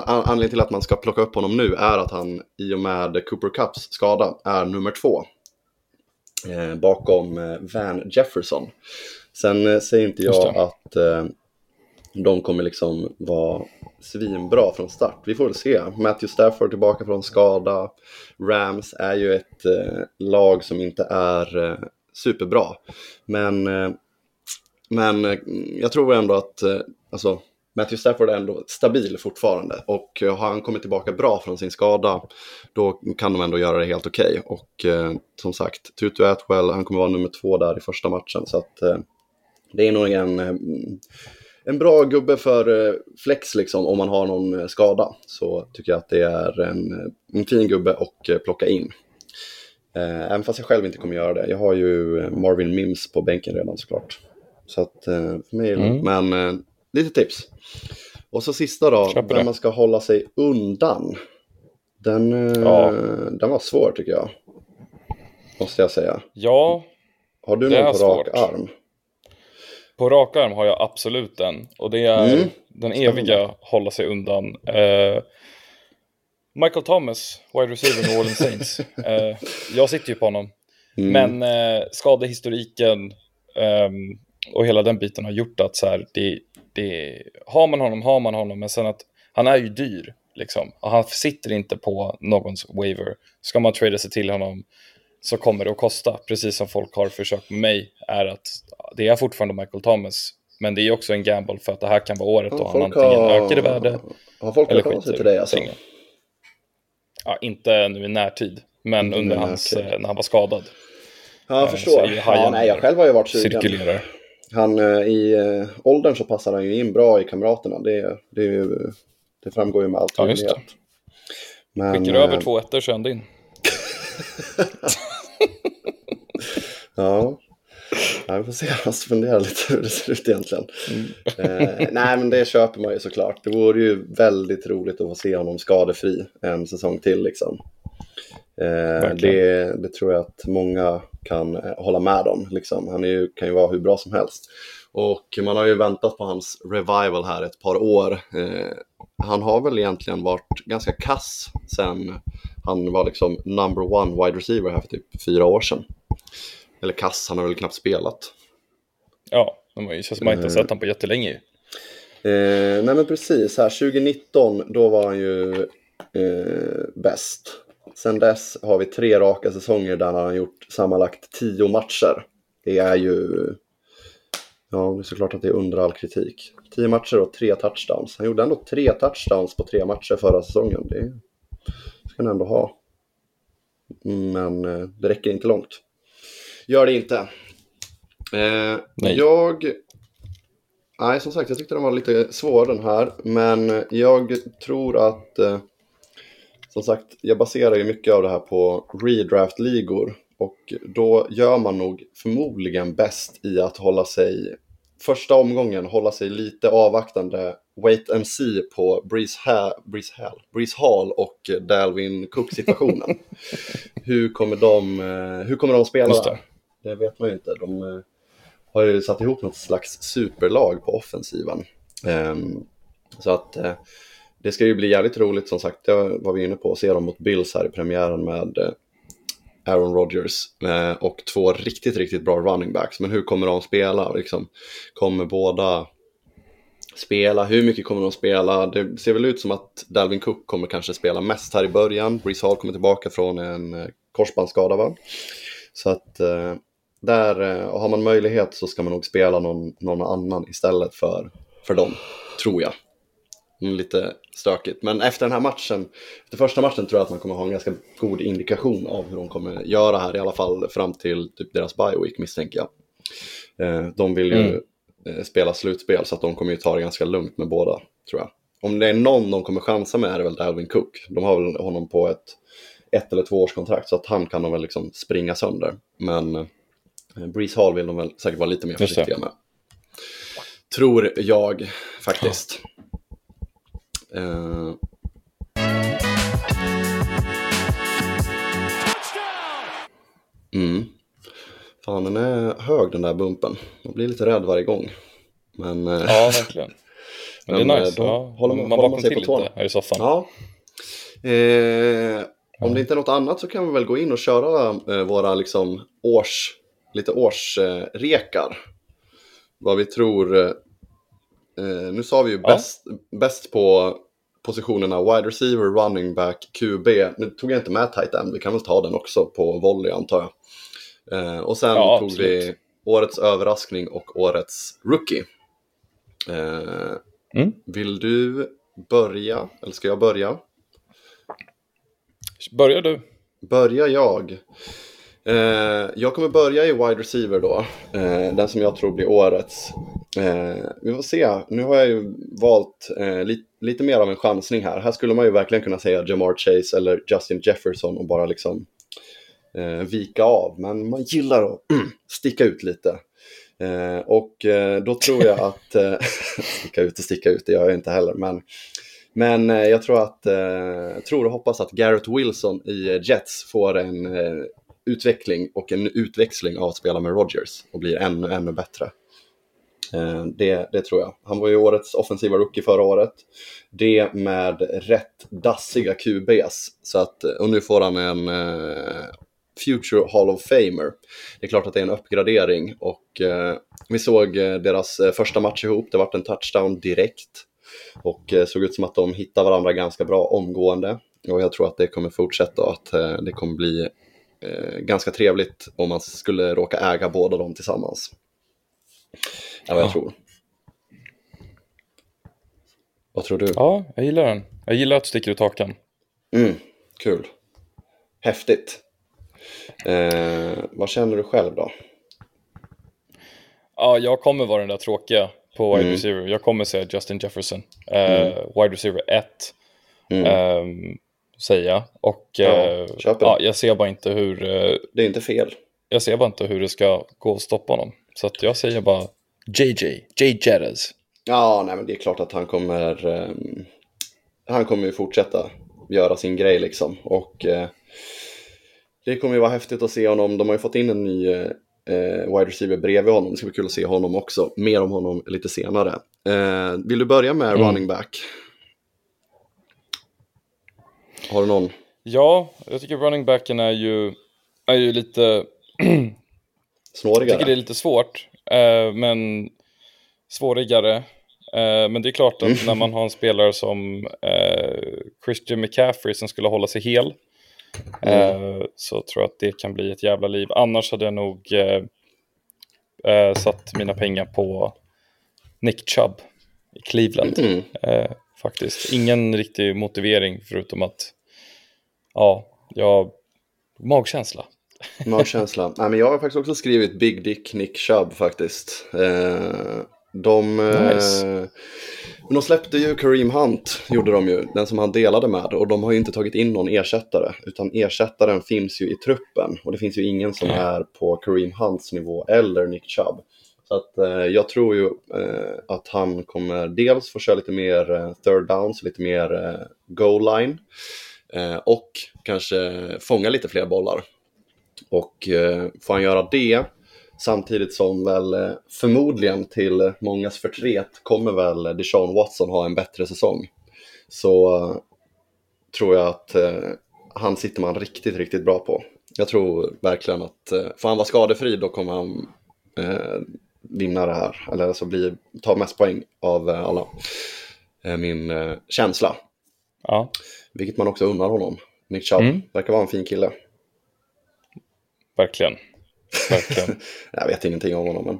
anledningen till att man ska plocka upp honom nu är att han i och med Cooper Cups skada är nummer två. Eh, bakom eh, Van Jefferson. Sen eh, säger inte jag att eh, de kommer liksom vara svinbra från start. Vi får väl se. Matthew Stafford tillbaka från skada. Rams är ju ett eh, lag som inte är eh, superbra. Men, men jag tror ändå att alltså, Matthew Stafford är ändå stabil fortfarande. Och eh, har han kommit tillbaka bra från sin skada, då kan de ändå göra det helt okej. Och eh, som sagt, Tutu Atwell, han kommer vara nummer två där i första matchen. Så att eh, det är nog en, eh, en bra gubbe för eh, flex liksom, om man har någon skada. Så tycker jag att det är en, en fin gubbe att plocka in. Eh, Även fast jag själv inte kommer göra det. Jag har ju Marvin Mims på bänken redan såklart. Så att för mig Mm. Men lite tips. Och så sista då, det. man ska hålla sig undan. Den, eh, Ja. den var svår tycker jag. Måste jag säga. Ja, Har du någon på svårt. rak arm? på rak arm har jag absolut den. Och det är Mm. den eviga hålla sig undan. Eh, Michael Thomas, wide receiver New Orleans Saints. Eh, jag sitter ju på honom. Mm. Men eh, skadehistoriken ehm, och hela den biten har gjort att så här, det, det, har man honom har man honom, men sen att han är ju dyr. Liksom. Och han sitter inte på någons waiver. Ska man trada sig till honom så kommer det att kosta. Precis som folk har försökt med mig, är att det är fortfarande Michael Thomas, men det är också en gamble för att det här kan vara året då han antingen har- ökar i värde Har folk eller skiter till dig alltså? Ja, inte nu i närtid, men under hans, eh, när han var skadad. Ja, jag Eh, förstår. Ja, nej, jag själv har ju varit sugen. Cirkulerar. Han, eh, I eh, åldern så passar han ju in bra i kamraterna. Det, det, ju, det framgår ju med all Ja, tydlighet. Men, Skickar över eh, två ettor så är din. Ja. ja, vi får se. Jag måste fundera lite hur det ser ut egentligen. Mm. Eh, nej, men det köper man ju såklart. Det vore ju väldigt roligt att få se honom skadefri en säsong till. Liksom. Eh, det, det tror jag att många kan eh, hålla med om. Liksom. Han ju, kan ju vara hur bra som helst. Och man har ju väntat på hans revival här ett par år. Eh, han har väl egentligen varit ganska kass sen han var liksom number one wide receiver här för typ fyra år sedan. Eller kass, han har väl knappt spelat. Ja, det känns som man inte har sett honom på jättelänge ju. Eh, nej men precis, här 2019 då var han ju eh, bäst. Sen dess har vi tre raka säsonger där han har gjort sammanlagt tio matcher. Det är ju, ja det är såklart att det är under all kritik. Tio matcher och tre touchdowns. Han gjorde ändå tre touchdowns på tre matcher förra säsongen. Det ska han ändå ha. Men eh, det räcker inte långt. Gör det inte. Eh, Nej. jag Nej, som sagt, jag tyckte den var lite svår den här. Men jag tror att, eh, som sagt, jag baserar ju mycket av det här på redraft-ligor. Och då gör man nog förmodligen bäst i att hålla sig, första omgången, hålla sig lite avvaktande, wait and see på Breeze, ha- Breeze, Hall, Breeze Hall och Dalvin Cook-situationen. hur, kommer de, eh, hur kommer de spela det. Det vet man ju inte. De eh, har ju satt ihop något slags superlag på offensiven. Ehm, så att eh, det ska ju bli jävligt roligt som sagt. Det var vi inne på att se dem mot Bills här i premiären med eh, Aaron Rodgers eh, och två riktigt, riktigt bra running backs. Men hur kommer de spela? Liksom, kommer båda spela? Hur mycket kommer de spela? Det ser väl ut som att Dalvin Cook kommer kanske spela mest här i början. Breeze Hall kommer tillbaka från en eh, korsbandsskada va? Så att där har man möjlighet så ska man nog spela någon, någon annan istället för, för dem, tror jag. Mm, Lite stökigt, men efter den här matchen, efter första matchen tror jag att man kommer ha en ganska god indikation av hur de kommer göra här, i alla fall fram till typ deras bye week misstänker jag. Eh, de vill ju Mm. eh, spela slutspel så att de kommer ju ta det ganska lugnt med båda, tror jag. Om det är någon de kommer chansa med är det väl Dalvin Cook. De har väl honom på ett ett eller två års kontrakt så att han kan de väl liksom springa sönder. Men eh, Breeze Hall vill de väl säkert vara lite mer försiktiga med. Tror jag faktiskt. Eh, mm. Fan, den är hög den där bumpen. Jag blir lite rädd varje gång. Men eh, Ja, verkligen. Men det är eh, nice. då Ja. håller man- man håller man sig till på lite här i soffan. Ja. Eh, om det inte är något annat så kan vi väl gå in och köra eh, våra liksom års, lite årsrekar. Eh, rekar. Vad vi tror. Eh, nu sa vi ju Ja. bäst, på positionerna wide receiver, running back, QB. Nu tog jag inte med tight end, vi kan väl ta den också på volley antar jag. Eh, och sen Ja, tog absolut. vi årets överraskning och årets rookie. Eh, Mm. vill du börja, eller ska jag börja? Börjar du? Börjar jag? Eh, jag kommer börja i wide receiver då. Eh, den som jag tror blir årets. Eh, vi får se. Nu har jag ju valt eh, li lite mer av en chansning här. Här skulle man ju verkligen kunna säga Jamar Chase eller Justin Jefferson och bara liksom eh, vika av. Men man gillar att sticka ut lite. Eh, och eh, då tror jag att, eh, sticka ut och sticka ut, det gör jag inte heller, men, men jag tror att, tror och hoppas att Garrett Wilson i Jets får en utveckling och en utväxling av att spela med Rodgers och blir ännu, ännu bättre. Eh, det, det tror jag. Han var ju årets offensiva rookie förra året. Det med rätt dassiga QBs. Så att, eh, och nu får han en eh, Future Hall of Famer. Det är klart att det är en uppgradering och eh, vi såg eh, deras första match ihop. Det vart en touchdown direkt och eh, såg ut som att de hittade varandra ganska bra omgående. Och jag tror att det kommer fortsätta och att det kommer bli ganska trevligt om man skulle råka äga båda dem tillsammans. Ja, vad jag Ja. tror. Vad tror du? Ja, jag gillar den. Jag gillar att du sticker ut hakan. Mm, kul. Häftigt. Eh, vad känner du själv då? Ja, jag kommer vara den där tråkiga på wide Mm. receiver. Jag kommer säga Justin Jefferson. Eh, Wide receiver 1, Mm. ehm, säger jag. Och Ja, eh, ja, jag ser bara inte hur eh, Det är inte fel. jag ser bara inte hur det ska gå att stoppa honom. Så jag säger bara JJ, J Jettas. Ja, nej, men det är klart att han kommer, ehm, han kommer ju fortsätta göra sin grej liksom. Och eh, det kommer ju vara häftigt att se honom. De har ju fått in en ny eh, wide receiver bredvid honom. Det ska bli kul att se honom också. Mer om honom lite senare. Eh, vill du börja med Mm. running back? Har du någon? Ja, jag tycker running backen är ju, är ju lite, jag Snårigare? tycker det är lite svårt, men svårigare. Eh, men det är klart att Mm. när man har en spelare som eh, Christian McCaffrey som skulle hålla sig hel, Mm. eh, så tror jag att det kan bli ett jävla liv. Annars hade jag nog eh, eh, satt mina pengar på Nick Chubb i Cleveland. Mm. Eh, faktiskt. Ingen riktig motivering förutom att ja, jag magkänsla. Magkänsla. Nej, men jag har faktiskt också skrivit Big Dick Nick Chubb faktiskt. Eh, de, eh, Nice. men de släppte ju Kareem Hunt, gjorde de ju, den som han delade med. Och de har ju inte tagit in någon ersättare, utan ersättaren finns ju i truppen. Och det finns ju ingen som är på Kareem Hunts nivå eller Nick Chubb. Så att, eh, jag tror ju eh, att han kommer dels få köra lite mer eh, third downs, lite mer eh, goal line. Eh, och kanske fånga lite fler bollar. Och eh, får han göra det samtidigt som väl eh, förmodligen till mångas förtret kommer väl Deshaun Watson ha en bättre säsong. Så eh, tror jag att han sitter man riktigt, riktigt bra på. Jag tror verkligen att får han vara skadefri då kommer han eh, vinna det här. Eller alltså bli, ta mest poäng av alla. Min eh, känsla. Ja, Vilket man också unnar honom. Nick Chubb Mm. verkar vara en fin kille. Verkligen. Verkligen. Jag vet ingenting om honom, men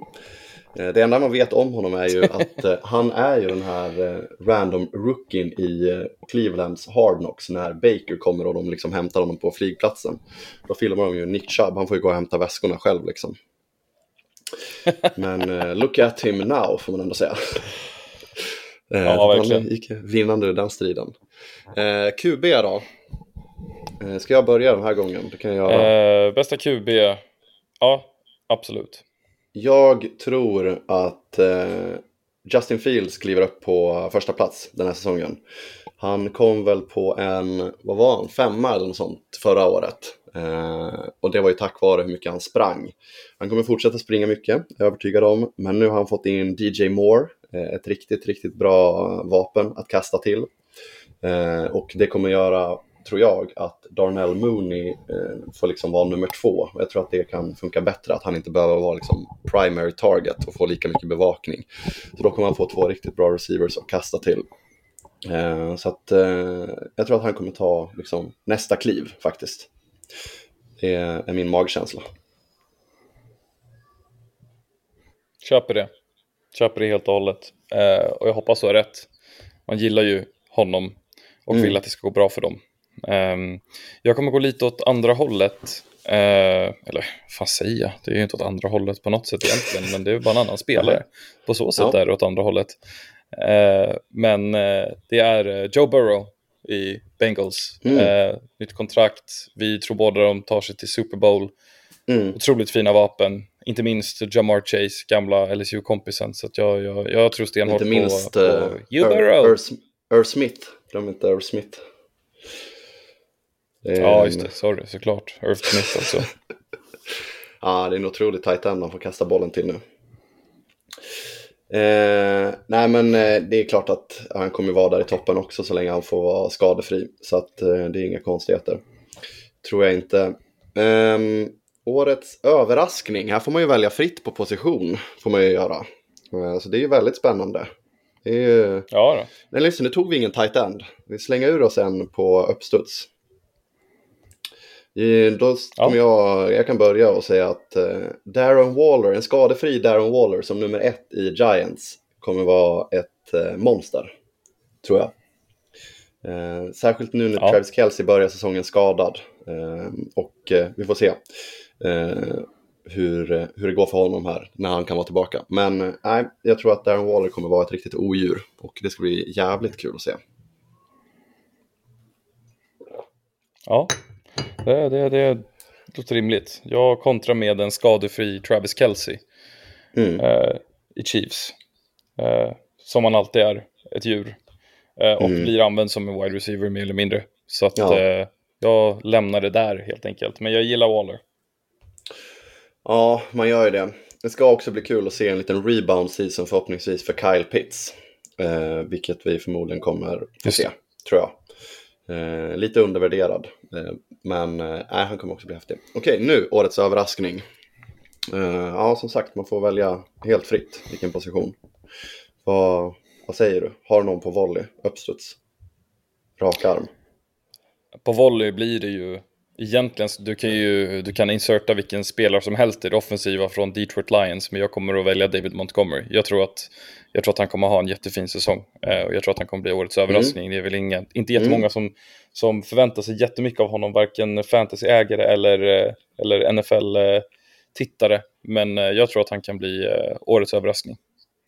eh, det enda man vet om honom är ju att eh, han är ju den här eh, random rookien i Clevelands Hard Knocks när Baker kommer och de liksom hämtar honom på flygplatsen. Då filmar de ju Nick Chubb, han får ju gå och hämta väskorna själv liksom. Men look at him now får man ändå säga. Ja, verkligen. Han gick vinnande ur den striden. QB då? Eh, ska jag börja den här gången? Det kan jag. Eh, bästa QB? Ja, absolut. Jag tror att eh, Justin Fields kliver upp på första plats den här säsongen. Han kom väl på en, vad var han, femma eller något sånt förra året. Eh, och det var ju tack vare hur mycket han sprang. Han kommer fortsätta springa mycket, jag är övertygad om. Men nu har han fått in DJ Moore, eh, ett riktigt, riktigt bra vapen att kasta till. Eh, och det kommer göra, tror jag, att Darnell Mooney eh, får liksom vara nummer två. Jag tror att det kan funka bättre, att han inte behöver vara liksom primary target och få lika mycket bevakning. Så då kommer han få två riktigt bra receivers att kasta till. Eh, så att eh, jag tror att han kommer ta liksom, nästa kliv faktiskt. Det är, är min magkänsla. Köper det. Köper det helt och hållet. Eh, och jag hoppas så är rätt. Man gillar ju honom och Mm. vill att det ska gå bra för dem. Ehm, jag kommer gå lite åt andra hållet. Eh, eller vad fan säger jag? Det är ju inte åt andra hållet på något sätt egentligen. men det är bara en annan spelare. På så sätt Ja. är det åt andra hållet. Eh, men eh, det är Joe Burrow i Bengals. Mm. Nytt kontrakt. Vi tror båda de tar sig till Super Bowl. Mm. Otroligt fina vapen. inte minst Jamar Chase, gamla LSU-kompisen. Så att jag, jag, jag tror stenhårt Inte minst på, på Earl, Burrow. Earl Smith. Glöm inte Earl Smith. Ja, en- just det. Sorry, såklart. Irv Smith också. Ja, det är en otroligt tight end han får kasta bollen till nu. Eh, nej, men eh, det är klart att han kommer vara där i toppen också så länge han får vara skadefri. Så att eh, det är inga konstigheter. Tror jag inte. Ehm, årets överraskning. Här får man ju välja fritt på position. Får man ju göra. Eh, så det är ju väldigt spännande. Det är ju... Ja, då. Nej, lyssna, nu tog vi ingen tight end. Vi slänger ur oss en på uppstuds. I, då kommer jag, jag kan börja och säga att eh, Darren Waller, en skadefri Darren Waller som nummer ett i Giants kommer vara ett eh, monster, tror jag. Eh, särskilt nu när Ja. Travis Kelce börjar säsongen skadad. Eh, och eh, vi får se eh, hur, hur det går för honom här när han kan vara tillbaka. Men eh, nej, jag tror att Darren Waller kommer vara ett riktigt odjur och det ska bli jävligt kul att se. Ja, det, det, det låter rimligt. Jag kontrar med en skadefri Travis Kelce Mm. eh, i Chiefs. Eh, som han alltid är, ett djur. Eh, och Mm. blir använd som en wide receiver mer eller mindre. Så att Ja. eh, jag lämnar det där helt enkelt. Men jag gillar Waller. Ja, man gör ju det. Det ska också bli kul att se en liten rebound season förhoppningsvis för Kyle Pitts. Eh, vilket vi förmodligen kommer få Just se, tror jag. Eh, lite undervärderad, eh, men eh, han kommer också bli häftig. Okej, nu årets överraskning. Eh, ja, som sagt, man får välja helt fritt vilken position. Vad, vad säger du? Har du någon på volley, uppstuds? Rak arm? På volley blir det ju egentligen, så du kan ju du kan inserta vilken spelare som helst i det offensiva från Detroit Lions, men jag kommer att välja David Montgomery. Jag tror att, jag tror att han kommer ha en jättefin säsong eh, och jag tror att han kommer bli årets överraskning. Det är väl inga, inte jättemånga som, som förväntar sig jättemycket av honom, varken fantasyägare eller, eh, eller NFL-tittare, men eh, jag tror att han kan bli årets överraskning.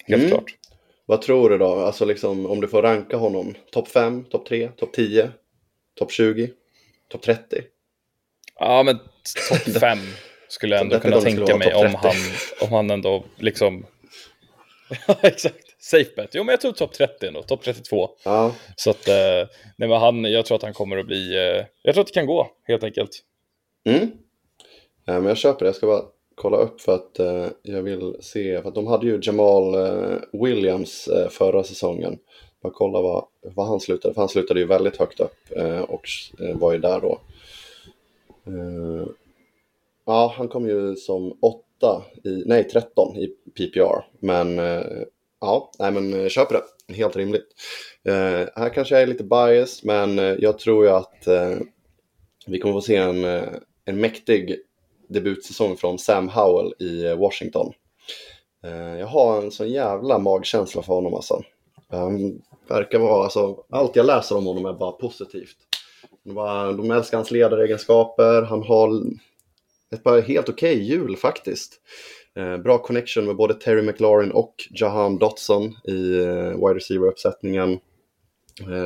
Helt Mm. klart. Vad tror du då? Alltså liksom om du får ranka honom. Topp 5, topp 3, topp 10, topp 20, topp 30? Ja, men topp fem skulle jag ändå Topp 30 kunna tänka mig om 30. han, om han ändå liksom... Ja, exakt. Safe bet. Jo, men jag tror topp 30 ändå. Topp 32. Ja, Så att, eh, nej men han, jag tror att han kommer att bli, eh, jag tror att det kan gå, helt enkelt. Mm. Ja, men jag köper det. Jag ska bara kolla upp för att eh, jag vill se. För att de hade ju Jamal eh, Williams eh, förra säsongen. Bara kolla vad, vad han slutade. För han slutade ju väldigt högt upp eh, och var ju där då. Uh, ja, han kom ju som åtta, i, nej 13 i PPR. Men uh, ja, nej men eh, köper det. Helt rimligt. Uh, här kanske jag är lite biased, men jag tror ju att vi kommer få se en, en mäktig debutsäsong från Sam Howell i Washington. Jag har en sån jävla magkänsla för honom alltså. Han verkar vara, alltså, allt jag läser om honom är bara positivt. De, älskar hans ledaregenskaper, han har ett par helt okej hjul faktiskt. Eh, bra connection med både Terry McLaurin och Jahan Dotson i eh, wide receiver-uppsättningen. Eh,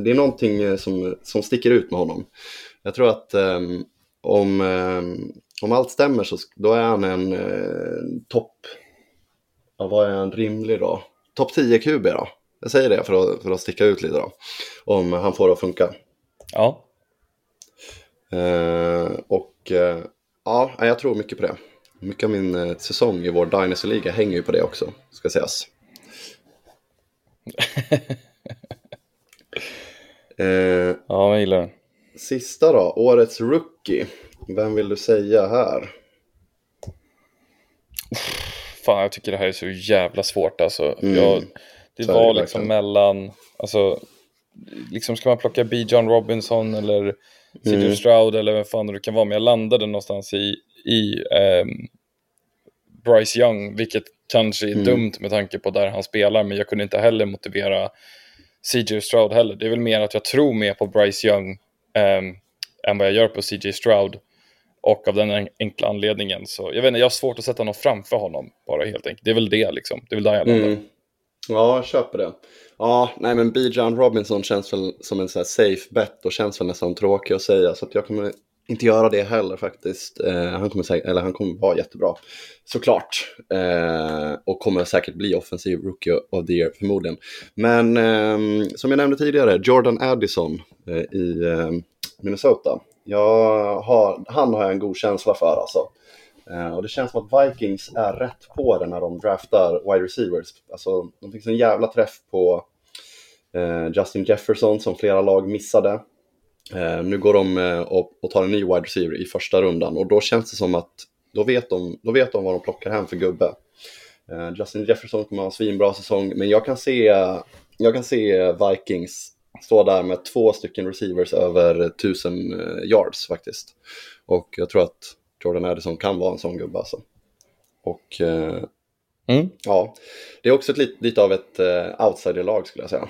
det, är någonting som, som sticker ut med honom. Jag tror att om, om allt stämmer så då är han en eh, topp... Ja, vad är han rimlig då? Topp 10 QB då? Jag säger det för att, för att sticka ut lite då. Om han får det att funka. Ja, Eh, och eh, ja, jag tror mycket på det. Mycket av min eh, säsong i vår Dynasty-liga hänger ju på det också, ska sägas. eh, ja jag gillar den. sista då, årets rookie. Vem vill du säga här? Fan, jag tycker det här är så jävla svårt alltså. Mm. Jag, det Så var liksom verkligen. mellan, alltså, liksom ska man plocka B. John Robinson eller CJ Mm. Stroud eller vem fan det kan vara, men jag landade någonstans i, i ehm, Bryce Young, vilket kanske är Mm. dumt med tanke på där han spelar, men jag kunde inte heller motivera CJ Stroud heller. Det är väl mer att jag tror mer på Bryce Young ehm, än vad jag gör på CJ Stroud. Och av den en- enkla anledningen så, jag vet inte, jag har svårt att sätta någon framför honom bara helt enkelt. Det är väl det liksom, det är väl där jag landar. Mm. Ja, jag köper det. Ja, nej men B. John Robinson känns väl som en sån här safe bet och känns väl nästan tråkig att säga. Så att jag kommer inte göra det heller faktiskt. Eh, han, kommer säkert, eller han kommer vara jättebra, såklart. Eh, och kommer säkert bli offensiv rookie of the year förmodligen. Men eh, som jag nämnde tidigare, Jordan Addison eh, i eh, Minnesota. Jag har, han har jag en god känsla för alltså. Eh, och det känns som att Vikings är rätt på det när de draftar wide receivers. Alltså, de fick en jävla träff på eh, Justin Jefferson som flera lag missade. Eh, nu går de eh, och, och tar en ny wide receiver i första rundan och då känns det som att då vet de, då vet de vad de plockar hem för gubbe. Eh, Justin Jefferson kommer ha en svinbra säsong, men jag kan se, jag kan se Vikings stå där med två stycken receivers över 1000 eh, yards faktiskt. Och jag tror att Jordan Addison kan vara en sån gubbe alltså. Och eh, Mm. ja, det är också ett, lit- lite av ett eh, outsiderlag skulle jag säga.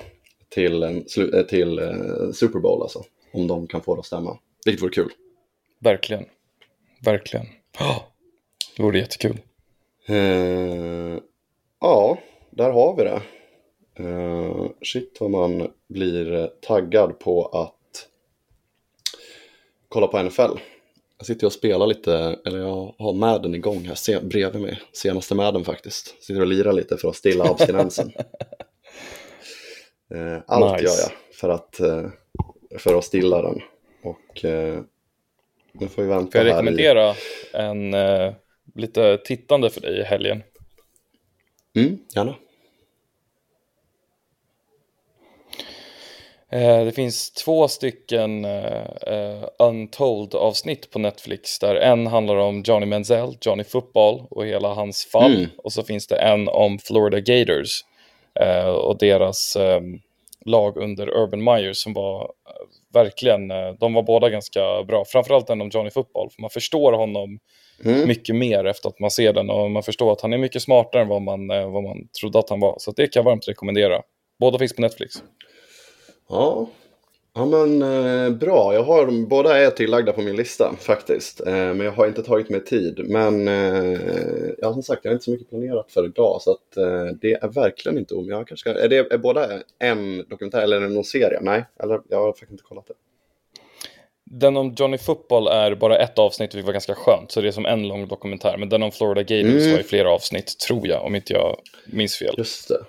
Till, en, eh, till eh, Super Bowl alltså. Om de kan få det att stämma. Vilket vore kul. Verkligen. Verkligen. Oh, det vore jättekul. Eh, ja, där har vi det. Eh, shit vad man blir eh, taggad på att kolla på NFL. Jag sitter och spelar lite, eller jag har Madden igång här se, bredvid mig. Senaste Madden faktiskt. Sitter och lirar lite för att stilla abstinensen. Eh, allt Nice. gör jag för att, eh, för att stilla den. Och eh, nu får vi vänta Får jag här i- rekommendera en eh, lite tittande för dig i helgen? Mm, gärna. Det finns två stycken eh, eh, Untold avsnitt på Netflix där en handlar om Johnny Manziel, Johnny Football och hela hans fall. Mm. Och så finns det en om Florida Gators eh, och deras eh, lag under Urban Meyer som var eh, verkligen, eh, de var båda ganska bra. Framförallt den om Johnny Football, för man förstår honom Mm. mycket mer efter att man ser den och man förstår att han är mycket smartare än vad man, eh, vad man trodde att han var. Så det kan jag varmt rekommendera. Båda finns på Netflix. Ja, ja men eh, bra. Jag har dem, båda är tillagda på min lista faktiskt. Eh, men jag har inte tagit mig tid. Men eh, ja, som sagt, jag har inte så mycket planerat för idag. Så att, eh, det är verkligen inte om. Jag kanske ska, är, det, är båda en dokumentär eller är det någon serie? Nej, eller, jag har faktiskt inte kollat det. Den om Johnny Football är bara ett avsnitt, vilket var ganska skönt, så det är som en lång dokumentär. Men den om Florida Gators Mm. var i flera avsnitt, tror jag, om inte jag minns fel. Just det.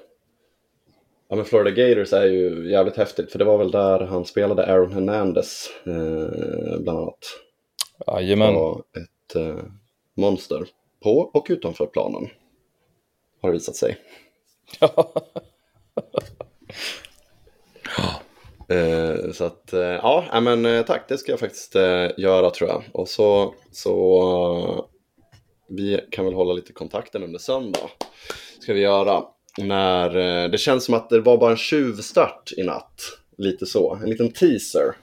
Ja men Florida Gators är ju jävligt häftigt. För det var väl där han spelade Aaron Hernandez eh, bland annat. Jajamän. var ett eh, monster på och utanför planen. Har det visat sig. Eh, så att, eh, ja, men eh, tack, det ska jag faktiskt eh, göra tror jag. Och så, så vi kan väl hålla lite kontakten under söndag. Ska vi göra. När, eh, det känns som att det var bara en tjuvstart i natt. Lite så, en liten teaser.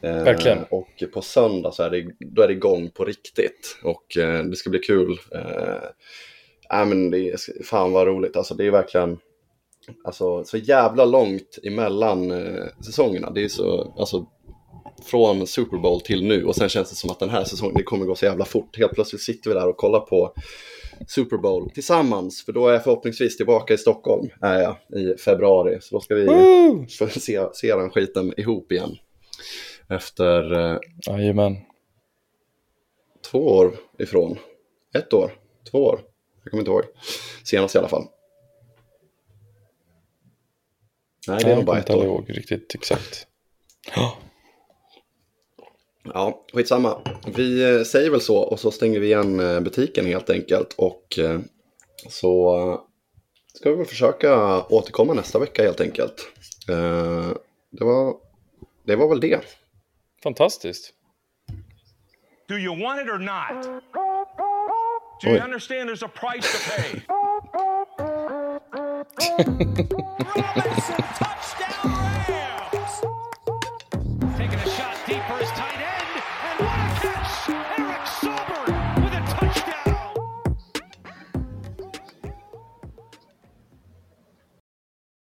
Eh, Verkligen. Och på söndag så är det, då är det igång på riktigt. Och eh, det ska bli kul. Eh, äh, men det är, fan vad roligt, alltså det är verkligen alltså, så jävla långt emellan eh, säsongerna. Det är så, alltså från Super Bowl till nu och sen känns det som att den här säsongen, det kommer gå så jävla fort. Helt plötsligt sitter vi där och kollar på Super Bowl tillsammans, för då är jag förhoppningsvis tillbaka i Stockholm är jag, i februari. Så då ska vi Woo! se, se den skiten ihop igen. Efter eh, Jajamän. två år ifrån. Ett år, två år. Jag kommer inte ihåg. Senast i alla fall. Nej, det är Jag nog bara kommer ett inte år. ihåg riktigt exakt. Ja, skitsamma. Vi eh, säger väl så och så stänger vi igen eh, butiken helt enkelt. Och eh, så ska vi väl försöka återkomma nästa vecka helt enkelt. Det var, det var väl det. fantastiskt. Do you want it or not? Do you Oj. understand there's a price to pay? Robinson, touchdown Rams!